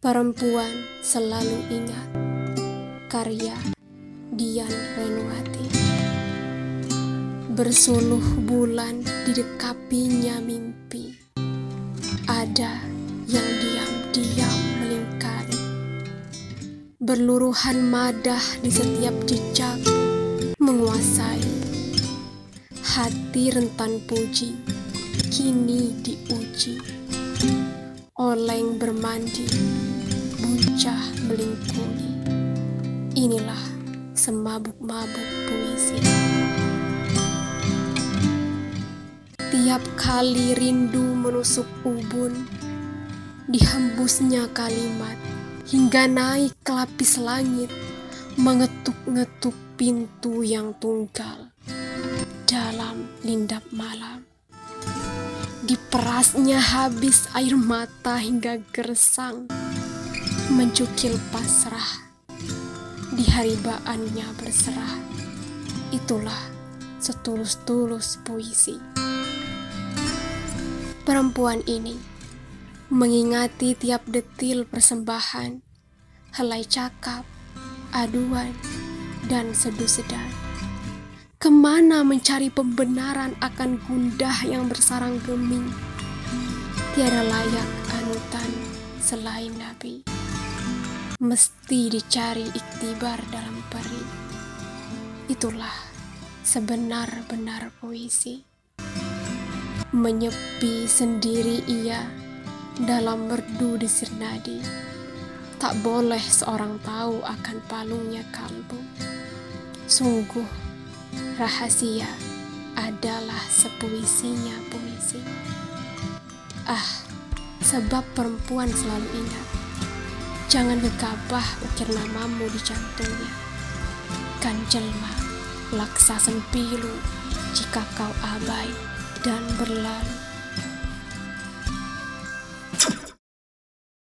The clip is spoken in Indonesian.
Perempuan selalu ingat karya Dian Renuati. Bersuluh bulan didekapinya mimpi. Ada yang diam-diam melingkari. Berluruhan madah di setiap jejak menguasai. Hati rentan puji kini diuji. Oleng bermandi buncah melingkungi. Inilah semabuk-mabuk puisi. Tiap kali rindu menusuk ubun, dihembusnya kalimat hingga naik ke lapis langit, mengetuk-ngetuk pintu yang tunggal dalam lindap malam. Diperasnya habis air mata hingga gersang mencukil pasrah, di haribaannya berserah. Itulah setulus-tulus puisi. Perempuan ini mengingati tiap detil persembahan, helai cakap, aduan, dan seduh sedan. Ke mana mencari pembenaran akan gundah yang bersarang geming? Tiada layak anutan selain Nabi mesti dicari iktibar dalam peri. Itulah sebenar-benar puisi. Menyepi sendiri ia dalam merdu di sirnadi. Tak boleh seorang tahu akan palungnya kalbu. Sungguh, rahasia adalah sepuisinya puisi. Ah, sebab perempuan selalu ingat Jangan gegabah ukir namamu di jantungnya. Kan jelma, laksa sempilu jika kau abai dan berlalu.